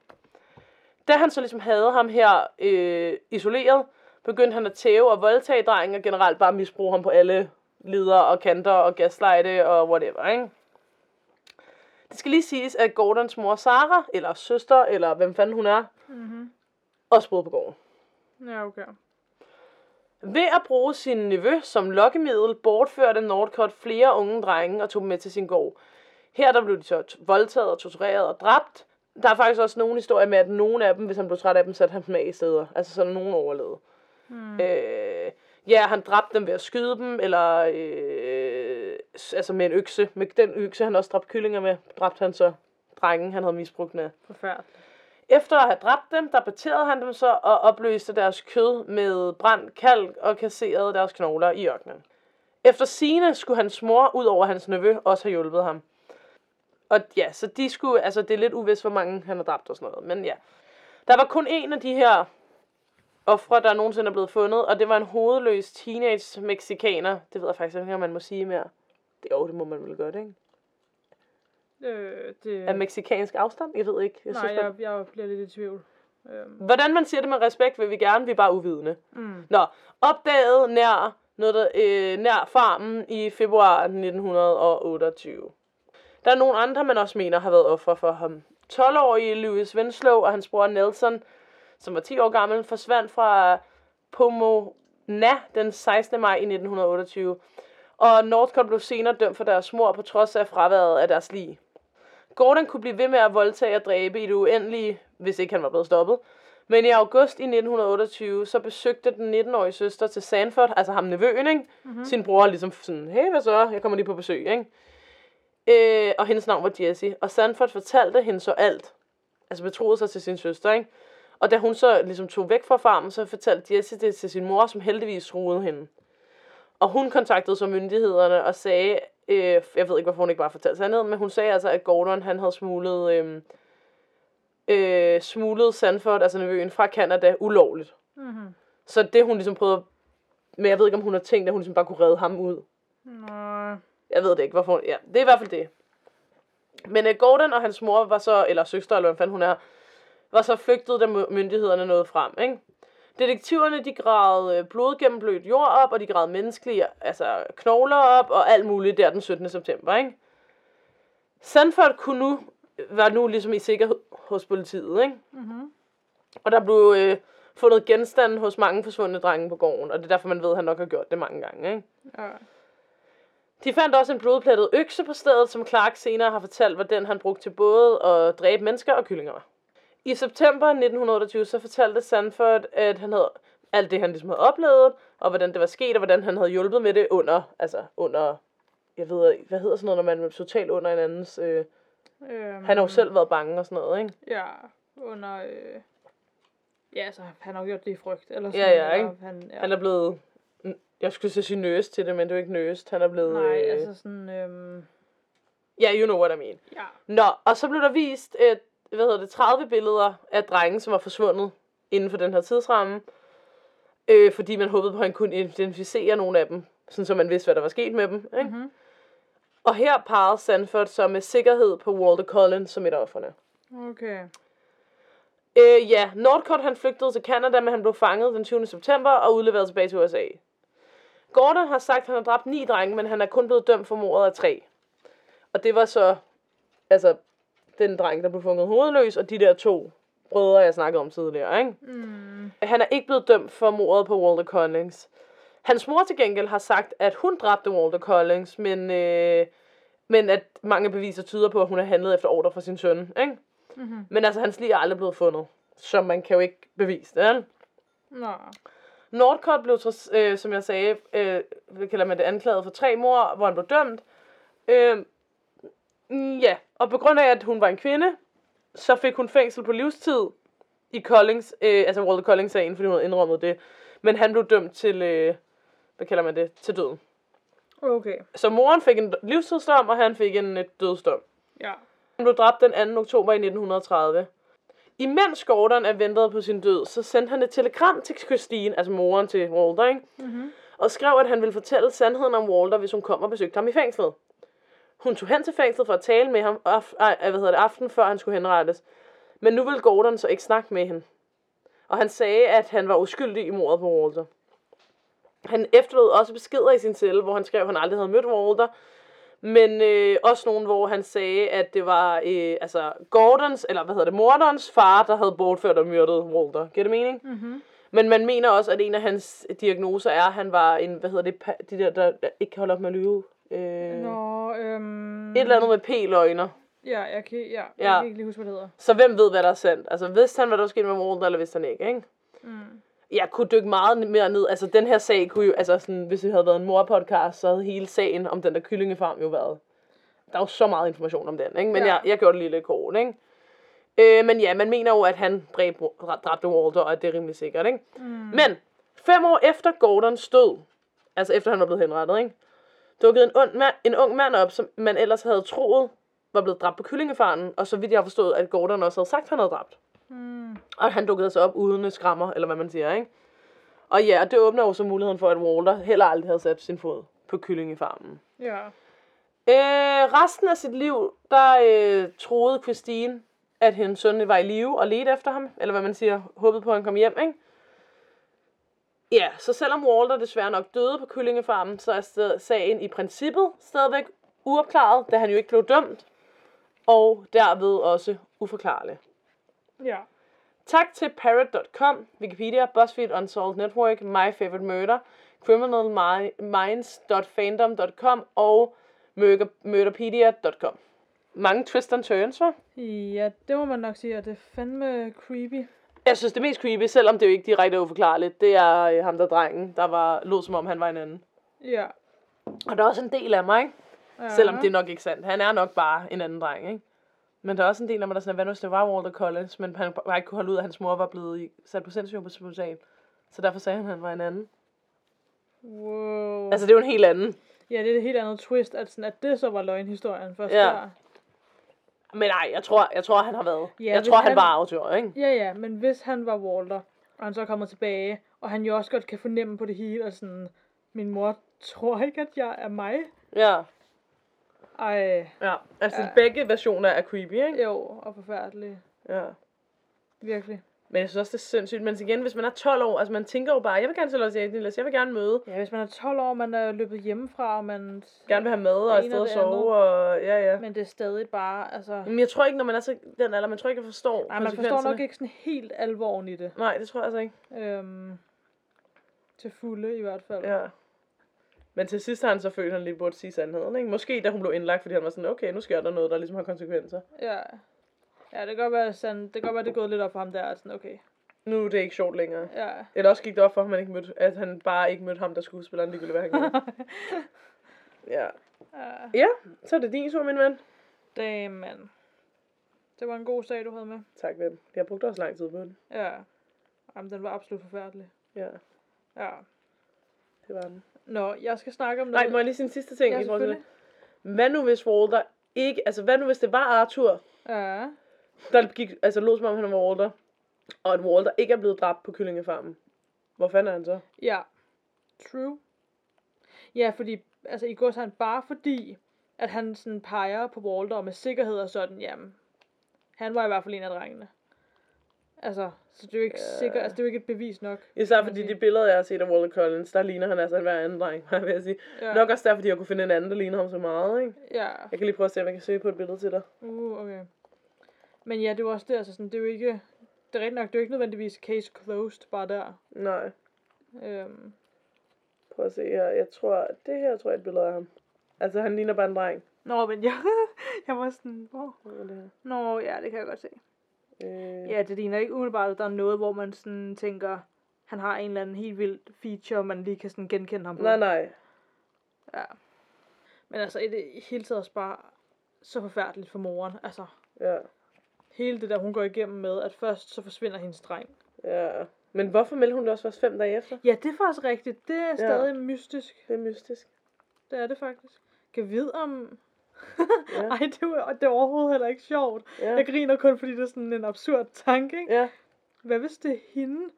Da han så ligesom havde ham her øh, isoleret, begyndte han at tæve og voldtage drengen, og generelt bare misbruge ham på alle leder og kanter og gaslighte og whatever, ikke? Det skal lige siges, at Gordons mor Sara, eller søster, eller hvem fanden hun er, Mm-hmm. også boede på gården. Ja, okay. Ved at bruge sin nevø som lokkemiddel, bortførte Nordcott flere unge drenge og tog dem med til sin gård. Her der blev de så voldtaget og tortureret og dræbt. Der er faktisk også nogle historier med, at nogle af dem, hvis han blev træt af dem, satte han dem af i steder. Altså så der nogen overlevede. Mm. Øh, ja, han dræbte dem ved at skyde dem, eller øh, altså med en økse. Med den økse, han også dræbte kyllinger med, dræbte han så drengen, han havde misbrugt med. Forfærdeligt. Efter at have dræbt dem, der baterede han dem så og opløste deres kød med brændt kalk og kasserede deres knogler i ørkenen. Efter sine skulle hans mor, ud over hans nevø, også have hjulpet ham. Og ja, så de skulle, altså det er lidt uvist, hvor mange han har dræbt og sådan noget, men ja. Der var kun en af de her ofre, der nogensinde er blevet fundet, og det var en hovedløs teenage mexikaner. Det ved jeg faktisk ikke, om man må sige mere. Det, jo, det må man vel godt, ikke? Øh, det... Af meksikansk afstand? Jeg ved ikke. Jeg Nej, synes, jeg, jeg bliver lidt i tvivl. Øhm, Hvordan man siger det med respekt, vil vi gerne, vi er bare uvidende. mm. Nå, opdaget nær, noget der, øh, nær farmen i februar 1928. Der er nogle andre, man også mener har været offer for ham. 12-årige Louis Winslow og hans bror Nelson, som var 10 år gammel, forsvandt fra Pomona den 16. maj i 1928. Og Northcott blev senere dømt for deres mor på trods af fraværet af deres lig. Gordon kunne blive ved med at voldtage og dræbe i det uendelige, hvis ikke han var blevet stoppet. Men i august i 1928, så besøgte den 19-årige søster til Sanford, altså ham nevøen, ikke? Mm-hmm. Sin bror ligesom sådan, hey, hvad så? Jeg kommer lige på besøg, ikke? Øh, og hendes navn var Jessie. Og Sanford fortalte hende så alt. Altså betroede sig til sin søster, ikke? Og da hun så ligesom tog væk fra farmen, så fortalte Jessie det til sin mor, som heldigvis troede hende. Og hun kontaktede så myndighederne og sagde, øh, jeg ved ikke, hvorfor hun ikke bare fortalte sandheden, men hun sagde altså, at Gordon han havde smuglet, øh, øh, smuglet Sanford, altså nevøen, fra Canada ulovligt. Mm-hmm. Så det hun ligesom prøvede, men jeg ved ikke, om hun har tænkt, at hun ligesom bare kunne redde ham ud. Nå, Jeg ved det ikke, hvorfor hun, ja, det er i hvert fald det. Men uh, Gordon og hans mor var så, eller søster, eller hvad fanden hun er, var så flygtet, da my- myndighederne nåede frem, ikke? Detektiverne, de gravede øh, blodgennemblødt jord op, og de gravede menneskelige, altså knogler op, og alt muligt der den 17. september, ikke? Sanford kunne nu, var nu ligesom i sikkerhed hos politiet, ikke? mm-hmm. Og der blev øh, fundet genstande hos mange forsvundne drenge på gården, og det er derfor, man ved, at han nok har gjort det mange gange, ikke? ja. De fandt også en blodplettet økse på stedet, som Clark senere har fortalt, var den han brugte til både at dræbe mennesker og kyllinger. I september 1928 så fortalte Sanford, at han havde alt det, han ligesom havde oplevet, og hvordan det var sket, og hvordan han havde hjulpet med det under, altså under, jeg ved ikke, hvad hedder sådan noget, når man er totalt under en andens, øh, Øhm, han har jo selv været bange og sådan noget, ikke? Ja, under... Øh... Ja, altså, han har jo gjort det i frygt. Eller Ja, sådan, ja, eller ikke? Han, ja. Han er blevet, jeg skulle så sige nøst til det, men det er ikke nøst, han er blevet, Nej, øh, altså sådan... Øhm... ja, yeah, you know what I mean. Ja. Nå, og så blev der vist et, hvad hedder det, 30 billeder af drenge, som var forsvundet inden for den her tidsramme. Øh, fordi man håbede på, at han kunne identificere nogle af dem, sådan så man vidste, hvad der var sket med dem. Ikke? Mhm. Og her parrede Sanford så med sikkerhed på Walter Collins som et af offerne. Okay. Øh, ja, Northcott han flygtede til Canada, men han blev fanget den 20. september og udleveret tilbage til USA. Gordon har sagt, at han har dræbt ni drenge, men han er kun blevet dømt for mordet af tre. Og det var så, altså, den dreng, der blev fundet hovedløs, og de der to brødre, jeg snakkede om tidligere, ikke? Mm. Han er ikke blevet dømt for mordet på Walter Collins. Hans mor til gengæld har sagt, at hun dræbte Walter Collins, men, øh, men at mange beviser tyder på, at hun har handlet efter ordre fra sin søn. Ikke? Mm-hmm. Men altså, hans lig er aldrig blevet fundet. Så man kan jo ikke bevise det. Vel? Nå. Northcott blev, øh, som jeg sagde, øh, kalder man det, anklaget for tre mord, hvor han blev dømt. Øh, ja, og på grund af, at hun var en kvinde, så fik hun fængsel på livstid i Collins, øh, altså Walter Collins-sagen, fordi hun havde indrømmet det. Men han blev dømt til, øh, hvad kalder man det, til døden. Okay. Så moren fik en livstidsdom, og han fik en øh, dødsdom. Ja. Han blev dræbt den 2. oktober i 1930. Imens Gordon er ventet på sin død, så sendte han et telegram til Christine, altså moren til Walter, ikke? Mm-hmm. og skrev, at han ville fortælle sandheden om Walter, hvis hun kom og besøgte ham i fængslet. Hun tog hen til fængslet for at tale med ham af, ej, hvad hedder det, aften før han skulle henrettes. Men nu ville Gordon så ikke snakke med hende. Og han sagde, at han var uskyldig i mordet på Walter. Han efterlod også beskeder i sin celle, hvor han skrev, at han aldrig havde mødt Walter. Men øh, også nogen, hvor han sagde, at det var øh, altså Gordons, eller hvad hedder det, morderens far, der havde bortført og myrdet Walter. Giver det mening? Mm-hmm. Men man mener også, at en af hans diagnoser er, at han var en, hvad hedder det, de der, der der ikke kan holde op med at lyve. Øh, Nå, øhm... et eller andet med p-løgner. Ja, jeg kan, ja, jeg Ja. kan ikke lige huske, hvad det hedder. Så hvem ved, hvad der er sandt? Altså, vidste han, hvad der var sket med Walter, eller vidste han ikke, ikke? Mm. Jeg kunne dykke meget mere ned. Altså, den her sag kunne jo, altså sådan, hvis det havde været en morpodcast, så havde hele sagen om den der kyllingefarm jo været. Der er jo så meget information om den, ikke? Men ja. jeg, jeg gjorde det lige lidt kort, ikke? Øh, men ja, man mener jo, at han dræbte, dræbte Walter, og at det er rimelig sikkert, ikke? Mm. Men fem år efter Gordons død, altså efter han var blevet henrettet, ikke? Dukkede en, und mand, en ung mand op, som man ellers havde troet var blevet dræbt på kyllingefarmen, og så vidt jeg har forstået, at Gordon også havde sagt, han havde dræbt. Mm. Og han dukkede så op uden skrammer, eller hvad man siger, ikke? Og ja, det åbner jo så muligheden for, at Walter heller aldrig havde sat sin fod på kyllingefarmen. Ja. Øh, resten af sit liv, der øh, troede Christine, at hendes søn var i live og ledte efter ham, eller hvad man siger, håbede på, at han kom hjem, ikke? Ja, så selvom Walter desværre nok døde på kyllingefarmen, så er sagen i princippet stadigvæk uopklaret, da han jo ikke blev dømt, og derved også uforklarlig. Ja. Tak til Parrot.com, Wikipedia, BuzzFeed, Unsolved Network, My Favorite Murder, CriminalMinds.fandom.com og Murder- Murderpedia.com. Mange twist and turns, hva'? Ja, det må man nok sige, og det er fandme creepy. Jeg synes, det mest creepy, selvom det jo ikke direkte er uforklarligt, det er øh, ham der drengen, der var, lød som om han var en anden. Ja. Og der er også en del af mig, ikke? ja. Selvom det er nok ikke sandt. Han er nok bare en anden dreng, ikke? Men der er også en del af mig, der er sådan, hvad nu det var Walter Collins, men han bare ikke kunne holde ud, at hans mor var blevet sat på sindssygehospital. Så derfor sagde han, at han var en anden. Wow. Altså, det er jo en helt anden. Ja, det er det helt andet twist, at, sådan, at det så var løgnhistorien først Ja. der. Men nej, jeg tror, jeg tror han har været. Ja, jeg tror, han han- var autør, ikke? Ja, ja, men hvis han var Walter, og han så kommer tilbage, og han jo også godt kan fornemme på det hele, og sådan, min mor tror ikke, at jeg er mig. Ja. Ej, Ja, altså Ja. begge versioner er creepy, ikke? jo, og forfærdelig. Ja. Virkelig. Men jeg synes også, det er sindssygt. Men igen, hvis man er 12 år, altså man tænker jo bare, jeg vil gerne til Los Angeles, jeg vil gerne møde, Ja, hvis man er 12 år, man er løbet hjemmefra, og man... gerne vil have mad og Det et ene sted og at sove, og ja, ja. Men det er stadig bare, altså... Men jeg tror ikke, når man er så den alder, man tror ikke, jeg forstår Nej, man forstår nok ikke sådan helt alvoren i det. Nej, det tror jeg altså ikke. Øhm, til fulde i hvert fald. Ja. Men til sidst har han så følt, at han lige burde sige sandheden, ikke? Måske da hun blev indlagt, fordi han var sådan, okay, nu sker der noget, der ligesom har konsekvenser. Ja. Ja, det kan godt være, sådan, det kan godt være, det er gået lidt op for ham der, at sådan, okay. Nu er det ikke sjovt længere. Ja. Eller også gik det op for ham, at han, ikke mødte, at han bare ikke mødte ham, der skulle spille ligegyldigt, hvad han gjorde. ja. ja. ja, så er det din tur, min ven. Damen. Det var en god sag, du havde med. Tak, ven. Jeg brugte også lang tid på den. Ja. Jamen, den var absolut forfærdelig. Ja, Ja. det var den. Nå, jeg skal snakke om noget. Nej, må jeg lige sige en sidste ting Ja, det? selvfølgelig. Hvad nu hvis Walter ikke, altså hvad nu hvis det var Arthur, Ja. Der gik, altså lå som om han var Walter, og at Walter ikke er blevet dræbt på kyllingefarmen? Hvor fanden er han så? Ja. True. Ja, fordi, altså i går han bare fordi, at han sådan peger på Walter og med sikkerhed og sådan, jamen, han var i hvert fald en af drengene. Altså, så det er jo ikke Ja. sikkert, altså det er jo ikke et bevis nok. Især fordi de billeder, jeg har set af Walter Collins, der ligner han altså en hver anden dreng, hvad vil jeg sige. Ja. Nok også derfor, fordi jeg kunne finde en anden, der ligner ham så meget, ikke? Ja. Jeg kan lige prøve at se, om jeg kan søge på et billede til dig. Uh, okay. Men ja, det var også det, altså sådan, det er jo ikke, det er rigtigt nok, det er jo ikke nødvendigvis case closed bare der. Nej, Øhm, prøv at se her. Jeg tror, det her tror jeg er et billede af ham. Altså, han ligner bare en dreng. Nå, men jeg, jeg var sådan, hvor? Er det her? Nå, ja, det kan jeg godt se. Øh, Ja, det ligner ikke umiddelbart, at der er noget, hvor man sådan tænker, han har en eller anden helt vild feature, man lige kan sådan genkende ham på. Nej, nej. Ja. Men altså, i det hele taget også bare så forfærdeligt for moren. Altså, Ja, hele det der, hun går igennem med, at først så forsvinder hendes dreng. ja. Men hvorfor meldte hun det også først fem dage efter? Ja, det er faktisk rigtigt. Det er stadig ja. mystisk. Det er mystisk. Det er det faktisk. Kan vide om... Ja. Ej, det er, det er overhovedet heller ikke sjovt. Ja. Jeg griner kun, fordi det er sådan en absurd tanke, ikke? Ja, Hvad hvis det er hende,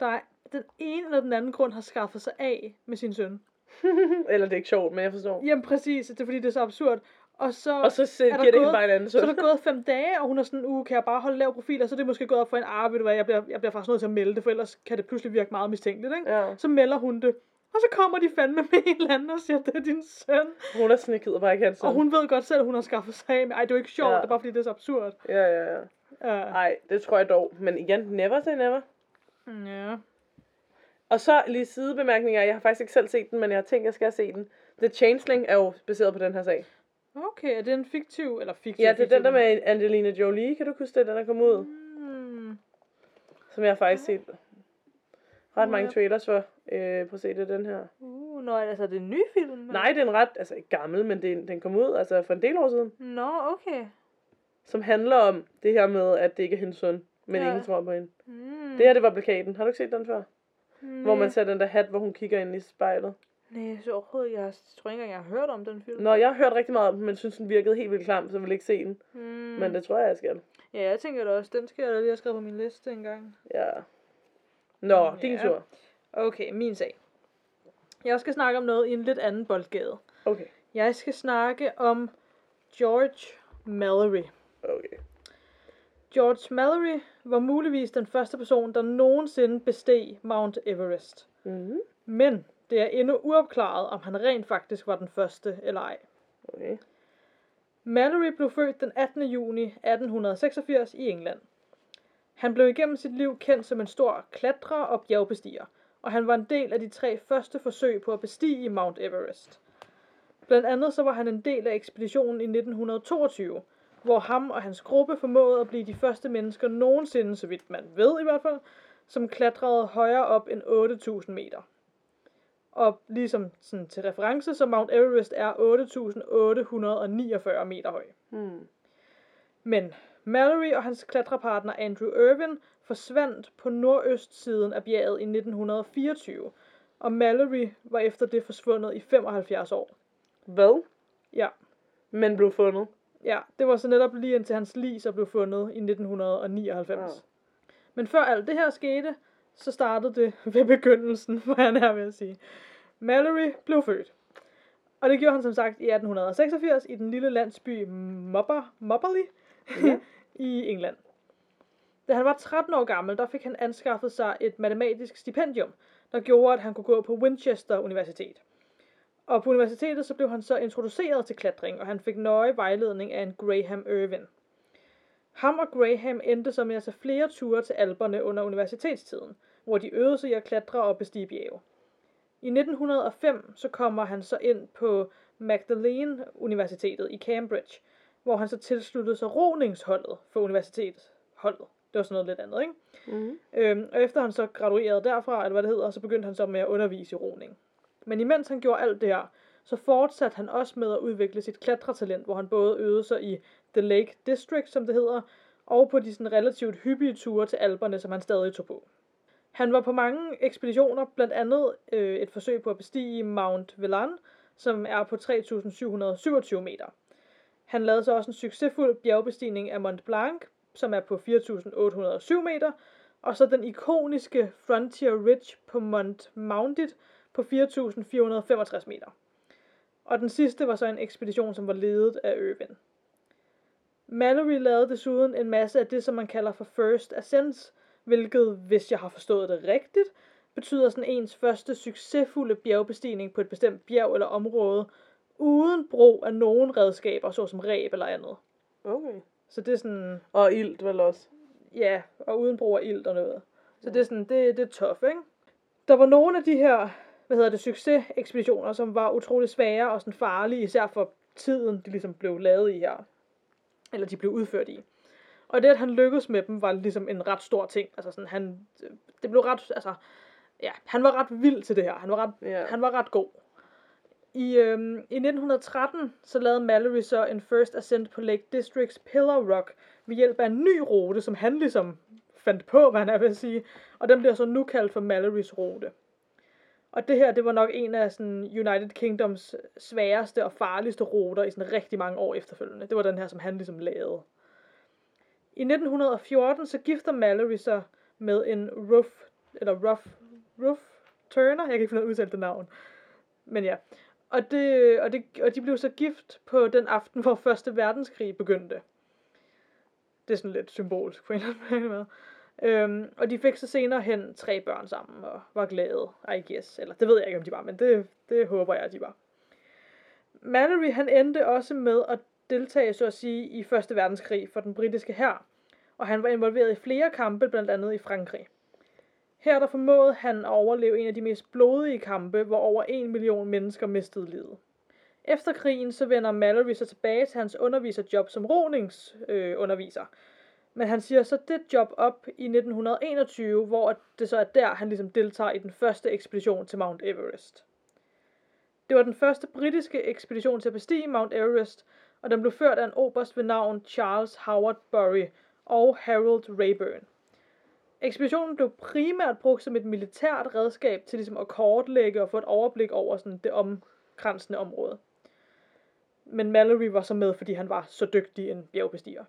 der af den ene eller den anden grund har skaffet sig af med sin søn? eller det er ikke sjovt, men jeg forstår. Jamen præcis, det er fordi, det er så absurd. Og så, Og så se, er der giver det gået- bare en anden så er søn. der gået fem dage, og hun er sådan, uh, kan jeg bare holde lav profil? Og så er det måske gået op for en, ah, ved du hvad, jeg bliver, jeg bliver faktisk nødt til at melde det, for ellers kan det pludselig virke meget mistænkeligt, ikke? Ja. Så melder hun det. Og så kommer de fandme med en eller anden og siger, det er din søn. Hun er sådan, jeg gider bare ikke en søn. Og hun ved godt selv, at hun har skaffet sig af med. Ej, det er jo ikke sjovt, Ja. det er bare fordi, det er så absurd. Ja, ja, ja. Nej, det tror jeg dog. Men igen, never say never. ja. Og så lige sidebemærkninger. Jeg har faktisk ikke selv set den, men jeg har tænkt, at jeg skal se den. The Changeling er jo baseret på den her sag. Okay, er det en fiktiv, eller fiktiv? Ja, det er fiktiv, den der med Angelina Jolie. Kan du huske det, den er kommet ud? Hmm. Som jeg har faktisk set ret mange trailers for. Øh, prøv at se, det er den her. Uh, nå, altså, er det en ny film? Nej, det er en ret, altså ikke gammel, men det, den kom ud altså for en del år siden. Nå, okay. Som handler om det her med, at det ikke er hendes søn, men Ja. ingen tror på hende. Hmm. Det her, det var plakaten. Har du ikke set den før? Hmm. Hvor man ser den der hat, hvor hun kigger ind i spejlet. Nej, så overhovedet, jeg tror ikke engang, jeg har hørt om den film. Nå, jeg har hørt rigtig meget om den, men synes, den virkede helt vildt klam, så jeg vil ikke se den. Hmm. Men det tror jeg, jeg skal. Ja, jeg tænker da også, den skal jeg da lige have skrevet på min liste engang. Ja. Nå, din Ja. tur. Okay, min sag. Jeg skal snakke om noget i en lidt anden boldgade. Okay. Jeg skal snakke om George Mallory. Okay. George Mallory var muligvis den første person, der nogensinde besteg Mount Everest. Mm. Men det er endnu uopklaret, om han rent faktisk var den første eller ej. Okay. Mallory blev født den 18. juni 1886 i England. Han blev igennem sit liv kendt som en stor klatrer og bjergbestiger, og han var en del af de tre første forsøg på at bestige Mount Everest. Blandt andet så var han en del af ekspeditionen i 1922, hvor ham og hans gruppe formåede at blive de første mennesker nogensinde, så vidt man ved i hvert fald, som klatrede højere op end 8.000 meter. Og ligesom sådan til reference, så Mount Everest er 8.849 meter høj. Hmm. Men Mallory og hans klatrepartner Andrew Irvin forsvandt på nordøstsiden af bjerget i 1924, og Mallory var efter det forsvundet i 75 år. Hvad? Ja, Men blev fundet. ja, det var så netop lige indtil hans lig så blev fundet i 1999. Wow. Men før alt det her skete, så startede det ved begyndelsen, hvor han er ved at sige. Mallory blev født. Og det gjorde han som sagt i 1886 i den lille landsby Mobber, Mobberley Ja. i England. Da han var 13 år gammel, der fik han anskaffet sig et matematisk stipendium, der gjorde, at han kunne gå på Winchester Universitet. Og på universitetet så blev han så introduceret til klatring, og han fik nøje vejledning af en Graham Irvin. Ham og Graham endte så med at tage flere ture til Alperne under universitetstiden, hvor de øvede sig i at klatre og bestige bjerge. I 1905 så kommer han så ind på Magdalene Universitetet i Cambridge, hvor han så tilsluttede sig roningsholdet for universitetsholdet. Det var sådan noget lidt andet, ikke? Mm. Øhm, og efter han så graduerede derfra, eller hvad det hedder, så begyndte han så med at undervise i roning. Men imens han gjorde alt det her, så fortsatte han også med at udvikle sit klatretalent, hvor han både øvede sig i The Lake District, som det hedder, og på de sådan relativt hyppige ture til Alperne, som han stadig tog på. Han var på mange ekspeditioner, blandt andet øh, et forsøg på at bestige Mount Velan, som er på 3.727 meter. Han lavede så også en succesfuld bjergbestigning af Mont Blanc, som er på 4.807 meter, og så den ikoniske Frontier Ridge på Mont Mounted på 4.465 meter. Og den sidste var så en ekspedition, som var ledet af Irvin. Mallory lavede desuden en masse af det, som man kalder for First Ascents, hvilket, hvis jeg har forstået det rigtigt, betyder sådan ens første succesfulde bjergbestigning på et bestemt bjerg eller område, uden brug af nogen redskaber, såsom ræb eller andet. Okay. Så det er sådan, Og ilt vel også. ja, og uden brug af ilt og noget. Så det er sådan, det, det er tough, ikke? Der var nogle af de her, hvad hedder det, succesekspeditioner, som var utrolig svære og sådan farlige, især for tiden, de ligesom blev lavet i her. Eller de blev udført i. Og det, at han lykkedes med dem, var ligesom en ret stor ting. Altså sådan, han, det blev ret, altså, ja, han var ret vild til det her. Han var ret, Ja. han var ret god. I, øhm, I 1913 så lavede Mallory så en first ascent på Lake Districts Pillar Rock ved hjælp af en ny rute, som han ligesom fandt på, hvad han er ved at sige. Og den bliver så nu kaldt for Mallorys rute. Og det her, det var nok en af sådan United Kingdoms sværeste og farligste ruter i sådan rigtig mange år efterfølgende. Det var den her, som han ligesom lavede. I 1914 så gifter Mallory sig med en Ruff, eller Ruff, Ruff Turner, jeg kan ikke finde ud af at udtale det navn. Men ja, og, det, og, det, og de blev så gift på den aften, hvor Første Verdenskrig begyndte. Det er sådan lidt symbolsk på en eller anden måde. Øhm, og de fik så senere hen tre børn sammen og var glade, I guess. Eller det ved jeg ikke, om de var, men det, det håber jeg, at de var. Mallory han endte også med at deltage, så at sige, i Første Verdenskrig for den britiske hær. Og han var involveret i flere kampe, blandt andet i Frankrig. Her der formåede han at overleve en af de mest blodige kampe, hvor over en million mennesker mistede livet. Efter krigen så vender Mallory så tilbage til hans underviserjob som roningsunderviser. Øh, underviser. Men han siger så det job op i 1921, hvor det så er der, han ligesom deltager i den første ekspedition til Mount Everest. Det var den første britiske ekspedition til at bestige Mount Everest, og den blev ført af en oberst ved navn Charles Howard Bury og Harold Rayburn. Ekspeditionen blev primært brugt som et militært redskab til ligesom at kortlægge og få et overblik over sådan det omkransende område. Men Mallory var så med, fordi han var så dygtig en bjergbestiger.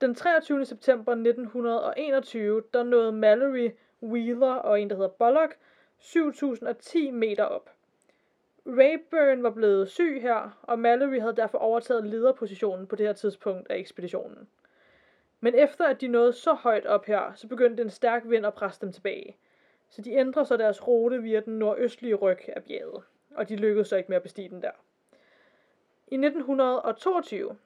Den 23. september 1921, der nåede Mallory, Wheeler og en, der hedder Bullock, 7010 meter op. Rayburn var blevet syg her, og Mallory havde derfor overtaget lederpositionen på det her tidspunkt af ekspeditionen. Men efter at de nåede så højt op her, så begyndte en stærk vind at presse dem tilbage. Så de ændrede så deres rute via den nordøstlige ryg af bjerget, og de lykkedes så ikke med at bestige den der. I 1922,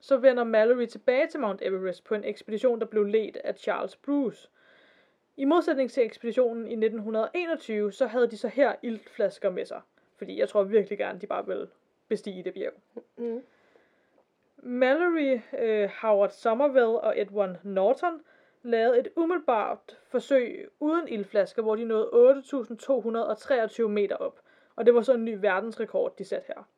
så vender Mallory tilbage til Mount Everest på en ekspedition, der blev ledt af Charles Bruce. I modsætning til ekspeditionen i 1921, så havde de så her iltflasker med sig. Fordi jeg tror virkelig gerne, de bare vil bestige det bjerg. Mm. Mallory, øh, Howard Somerville og Edward Norton lavede et umiddelbart forsøg uden ildflasker, hvor de nåede 8.223 meter op. Og det var så en ny verdensrekord, de satte her.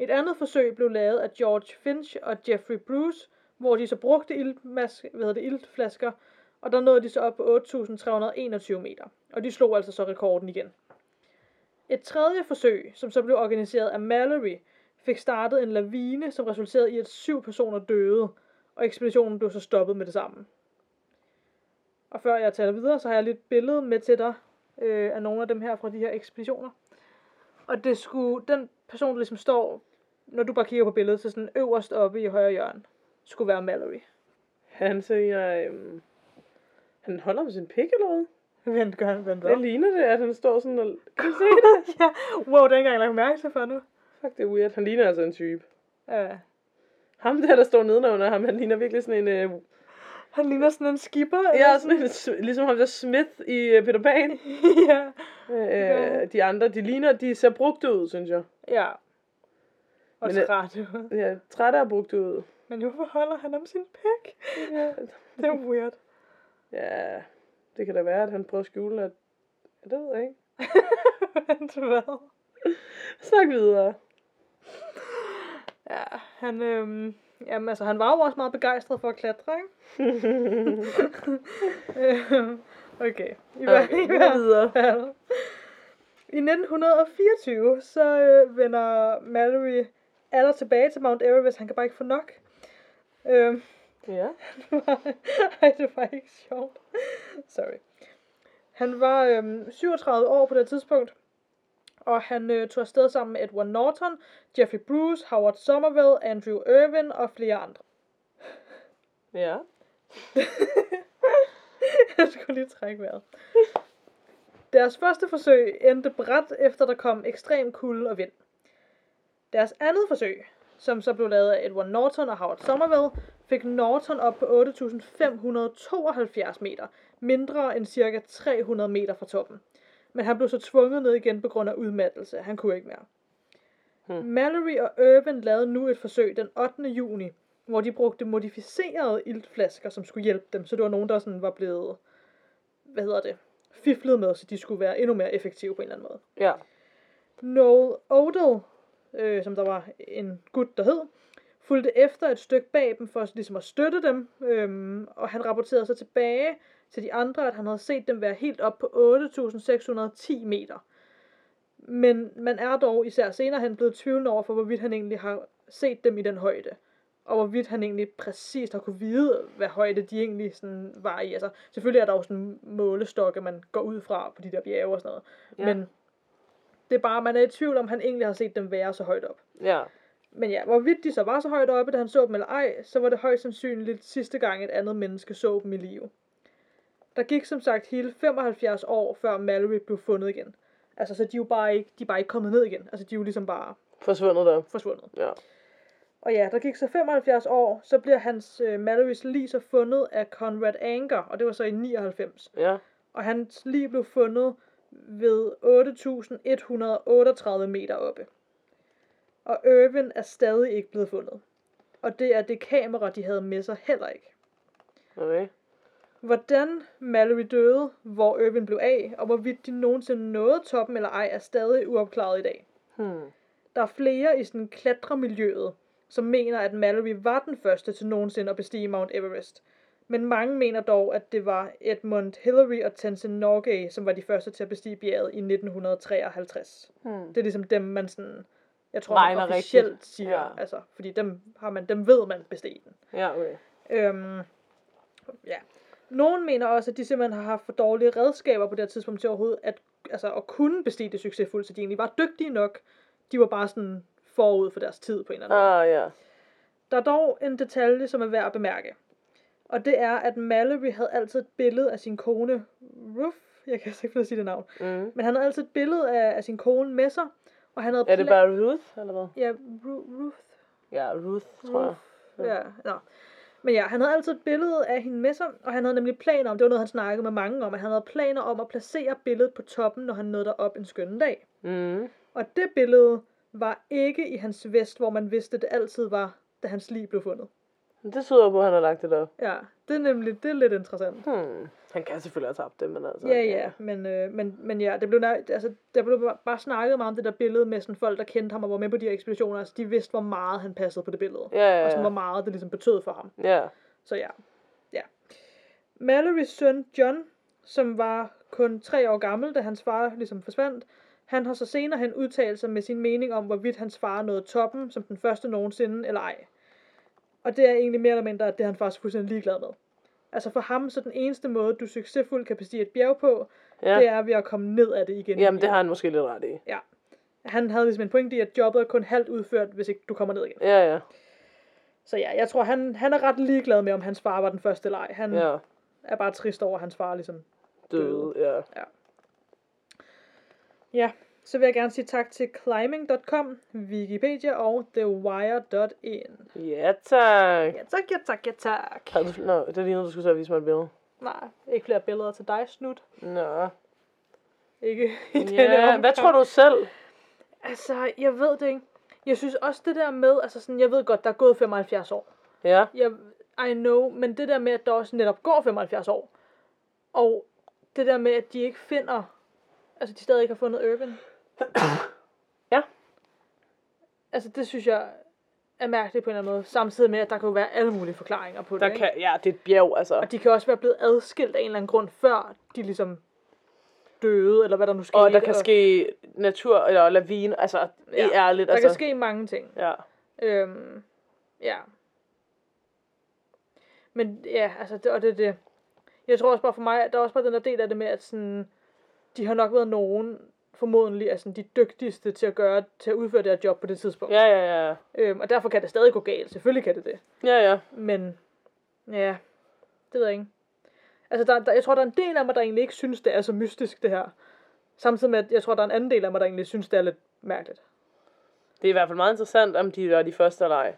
Et andet forsøg blev lavet af George Finch og Jeffrey Bruce, hvor de så brugte ildmaske, hvad hedder det, ildflasker, og der nåede de så op på 8.321 meter. Og de slog altså så rekorden igen. Et tredje forsøg, som så blev organiseret af Mallory, fik startet en lavine, som resulterede i, at syv personer døde, og ekspeditionen blev så stoppet med det samme. Og før jeg taler videre, så har jeg lidt billede med til dig øh, af nogle af dem her fra de her ekspeditioner. Og det skulle, den person, der ligesom står, når du bare kigger på billedet, så sådan øverst oppe i højre hjørne, skulle være Mallory. Han siger, øhm, han holder med sin pik eller hvad? Vent, gør han, vent, Hvad ligner det, at han står sådan og... Kan du se det? ja, wow, det er ikke engang lagt mærke til før nu. Fuck, det er weird. Han ligner altså en type. Ja. Ham der, der står nedenunder ham, han ligner virkelig sådan en... Øh, Han ligner sådan en skipper. ja, sådan en, s- ligesom ham der Smith i uh, Peter Pan. ja. Øh, de andre, de ligner, de ser brugt ud, synes jeg. Ja. Og Men det- træt. Ja, træt af brugt ud. Men hvorfor holder han om sin pæk? Ja. Det er weird. ja, det kan da være, at han prøver at skjule, at... Ja, det ved jeg ikke. Vent, hvad? Snak videre. Ja, han, øhm, jamen, altså, han var jo også meget begejstret for at klatre, ikke? Okay. I, hver, Okay, i, hvert videre. fald. I 1924, så øh, vender Mallory aller tilbage til Mount Everest. Han kan bare ikke få nok. Øhm, Ja. Ej, det var ikke sjovt. Sorry. Han var øhm, 37 år på det tidspunkt, og han øh, tog afsted sammen med Edward Norton, Jeffrey Bruce, Howard Somerville, Andrew Irvin og flere andre. Ja. Jeg skulle lige trække vejret. Deres første forsøg endte bræt, efter der kom ekstrem kulde og vind. Deres andet forsøg, som så blev lavet af Edward Norton og Howard Somerville, fik Norton op på 8.572 meter, mindre end cirka 300 meter fra toppen. Men han blev så tvunget ned igen på grund af udmattelse. Han kunne ikke mere. Hmm. Mallory og Irvin lavede nu et forsøg den 8. juni, hvor de brugte modificerede iltflasker, som skulle hjælpe dem. Så det var nogen, der sådan var blevet, hvad hedder det, fiflet med, så de skulle være endnu mere effektive på en eller anden måde. Ja. Noel Odell, øh, som der var en gut, der hed, fulgte efter et stykke bag dem for ligesom at støtte dem, øhm, og han rapporterede så tilbage til de andre, at han havde set dem være helt op på 8.610 meter. Men man er dog især senere hen blevet tvivlende over for, hvorvidt han egentlig har set dem i den højde. Og hvorvidt han egentlig præcist har kunne vide, hvad højde de egentlig sådan var i. Altså, selvfølgelig er der jo sådan målestokke, man går ud fra på de der bjerge og sådan noget. Ja. Men det er bare, man er i tvivl om, han egentlig har set dem være så højt op. Ja. Men ja, hvorvidt de så var så højt oppe, da han så dem eller ej, så var det højst sandsynligt sidste gang, et andet menneske så dem i live. Der gik som sagt hele 75 år, før Mallory blev fundet igen. Altså, så de er jo bare ikke, de er bare ikke kommet ned igen. Altså, de er jo ligesom bare Forsvundet der. forsvundet. Ja. Og ja, der gik så 75 år, så bliver hans øh, Mallorys lig så fundet af Conrad Anker, og det var så i 99. Ja. Og hans lig blev fundet ved 8.138 meter oppe. Og Irvin er stadig ikke blevet fundet. Og det er det kamera, de havde med sig heller ikke. Okay. Hvordan Mallory døde, hvor Irvin blev af, og hvorvidt de nogensinde nåede toppen eller ej, er stadig uopklaret i dag. Hmm. Der er flere i sådan klatremiljøet, som mener, at Mallory var den første til nogensinde at bestige Mount Everest. Men mange mener dog, at det var Edmund Hillary og Tenzin Norgay, som var de første til at bestige bjerget i 1953. Hmm. Det er ligesom dem, man sådan, jeg tror, Regner man officielt rigtigt. siger, Ja. altså, fordi dem, har man, dem ved man besteg den. Ja, okay. Øhm, ja. Nogen mener også, at de simpelthen har haft for dårlige redskaber på det her tidspunkt til overhovedet at, altså, at kunne bestige det succesfuldt, så de egentlig var dygtige nok. De var bare sådan forud for deres tid på en eller anden måde. Ah, ja. Der er dog en detalje, som er værd at bemærke. Og det er, at Mallory havde altid et billede af sin kone, Ruth, jeg kan ikke finde at sige det navn, Mm. men han havde altid et billede af, af sin kone med sig, og han havde Er det bare Ruth, eller hvad? Ja, Ru- Ruth. Ja, Ruth, tror jeg. Ja, ja. Men ja, han havde altid et billede af hende med sig, og han havde nemlig planer om, det var noget, han snakkede med mange om, at han havde planer om at placere billedet på toppen, når han nåede derop en skønne dag. Mm. Og det billede var ikke i hans vest, hvor man vidste, det altid var, da hans liv blev fundet. Det tyder på, at han har lagt det op. Ja, det er nemlig, det er lidt interessant. Hmm. Han kan selvfølgelig have tabt det, men altså... Ja, ja, men, øh, men, men ja, det blev, altså, der blev bare- snakket meget om det der billede med sådan folk, der kendte ham og var med på de her ekspeditioner. Altså, de vidste, hvor meget han passede på det billede. Ja, ja, Og sådan, hvor ja. meget det ligesom betød for ham. ja. Så ja. ja. Mallorys søn John, som var kun tre år gammel, da hans far ligesom forsvandt, han har så senere hen udtalt sig med sin mening om, hvorvidt hans far nåede toppen som den første nogensinde eller ej. Og det er egentlig mere eller mindre, at det er han faktisk fuldstændig ligeglad med. Altså for ham, så den eneste måde, du succesfuldt kan bestige et bjerg på, ja. det er ved at komme ned af det igen. Jamen, det har han måske lidt ret i. Han havde ligesom en pointe i, at jobbet er kun halvt udført, hvis ikke du kommer ned igen. Ja, ja. Så ja, jeg tror, han, han er ret ligeglad med, om hans far var den første eller ej. Han Ja. er bare trist over, at hans far ligesom Døde, ja. Ja, så vil jeg gerne sige tak til climbing.com, Wikipedia og thewire.in. Ja, tak. Ja tak, ja tak, ja tak. Havde du... Nå, det lignede, du skulle så vise mig et billede. Nej, ikke flere billeder til dig, Snut. Nå. Ikke i denne Ja, hvad omgang. tror du selv? Altså, jeg ved det ikke. Jeg synes også det der med, altså sådan, jeg ved godt, der er gået 75 år. Ja. Jeg, I know, men det der med, at der også netop går 75 år, og det der med, at de ikke finder, altså de stadig ikke har fundet Urban. Ja. Altså det synes jeg er mærkeligt på en eller anden måde, samtidig med, at der kan jo være alle mulige forklaringer på det. Der ikke? kan... Ja, det er et bjerg, altså. Og de kan også være blevet adskilt af en eller anden grund, før de ligesom døde, eller hvad der nu skete. Og der kan ske natur eller lavine, altså, ja. Ja. i ærligt, Der altså. kan ske mange ting. Ja. Øhm, ja. Men ja, altså, det, og det er det. Jeg tror også bare for mig, der er også bare den der del af det med, at sådan, de har nok været nogen, formodentlig, altså de dygtigste til at gøre, til at udføre det her job på det tidspunkt. Ja, ja, ja. Øhm, og derfor kan det stadig gå galt. Selvfølgelig kan det det. Ja, ja. Men, ja, det ved jeg ikke. Altså, der, der, jeg tror, der er en del af mig, der egentlig ikke synes, det er så mystisk, det her. Samtidig med, at jeg tror, der er en anden del af mig, der egentlig synes, det er lidt mærkeligt. Det er i hvert fald meget interessant, om de var de første eller ej.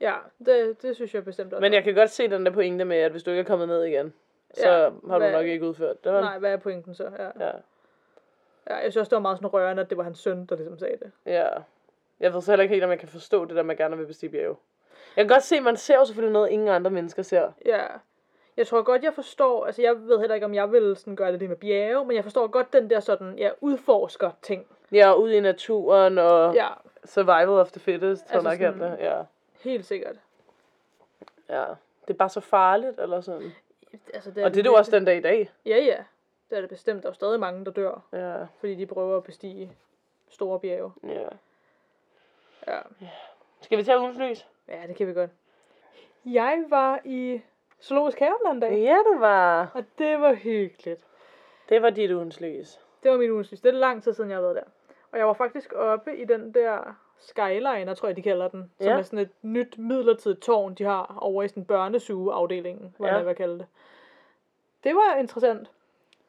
Ja, det, det synes jeg bestemt også. Men jeg kan godt se den der pointe med, at hvis du ikke er kommet ned igen, så Ja, har du hvad- nok ikke udført det. vel? Nej, hvad er pointen så? Ja. Ja. Ja. jeg synes også, det var meget sådan rørende, at det var hans søn, der ligesom sagde det. ja. Jeg ved så heller ikke helt, om jeg kan forstå det der, man gerne vil bestige bjerge. Jeg kan godt se, at man ser jo selvfølgelig noget, ingen andre mennesker ser. Ja. Jeg tror godt, jeg forstår, altså jeg ved heller ikke, om jeg vil sådan gøre det lige med bjerge, men jeg forstår godt den der sådan, ja, udforsker ting. Ja, ude i naturen og Ja, survival of the fittest, tror Altså jeg sådan- det. Ja. helt sikkert. ja. Det er bare så farligt, eller sådan. Altså, det Og det er det jo også den dag i dag. Ja, ja. Det er det bestemt. Der er jo stadig mange, der dør, Ja, fordi de prøver at bestige store bjerge. ja. Ja. Skal vi tage ugens lys? ja, det kan vi godt. Jeg var i Zoologisk Have anden dag, Ja, det var. og det var hyggeligt. Det var dit ugens lys. Det var min ugens Det er lang tid siden, jeg har været der. Og jeg var faktisk oppe i den der Skyliner, tror jeg, de kalder den. Som Ja. er sådan et nyt midlertidigt tårn, de har over i sådan børnesugeafdelingen, hvad Ja. ja. jeg vil kalde det. Det var interessant.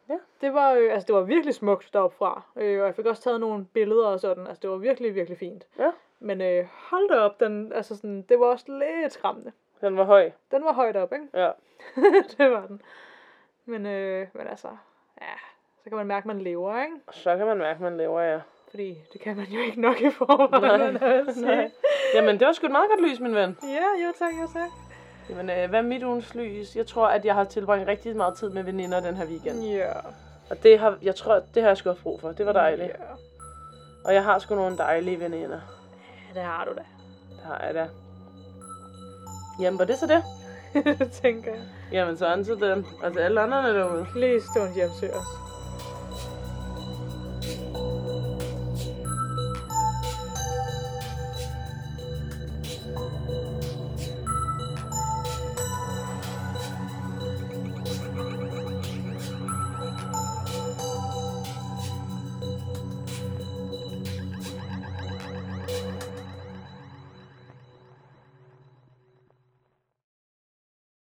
Ja. Det var, øh, altså, det var virkelig smukt deroppe fra. Øh, og jeg fik også taget nogle billeder og sådan. Altså, det var virkelig, virkelig fint. Ja. Men øh, hold da op, den, altså sådan, det var også lidt skræmmende. Den var høj. Den var højt op, ikke? Ja. det var den. Men, øh, men altså, ja, så kan man mærke, at man lever, ikke? Så kan man mærke, at man lever, ja. Fordi det kan man jo ikke nok i forvejen. Nej, nej. Jamen, det var sgu et meget godt lys, min ven. Ja, jo tak, jo tak. Jamen, øh, hvad er mit ugens lys? Jeg tror, at jeg har tilbragt rigtig meget tid med veninder den her weekend. Ja. Og det har, jeg tror, det har jeg sgu haft brug for. Det var dejligt. Ja, Og jeg har sgu nogle dejlige veninder. det har du da. Det har jeg da. Jamen, var det så det? tænker jeg. Jamen, så til dem. Altså alle andre derude. Please don't hjemsøge os.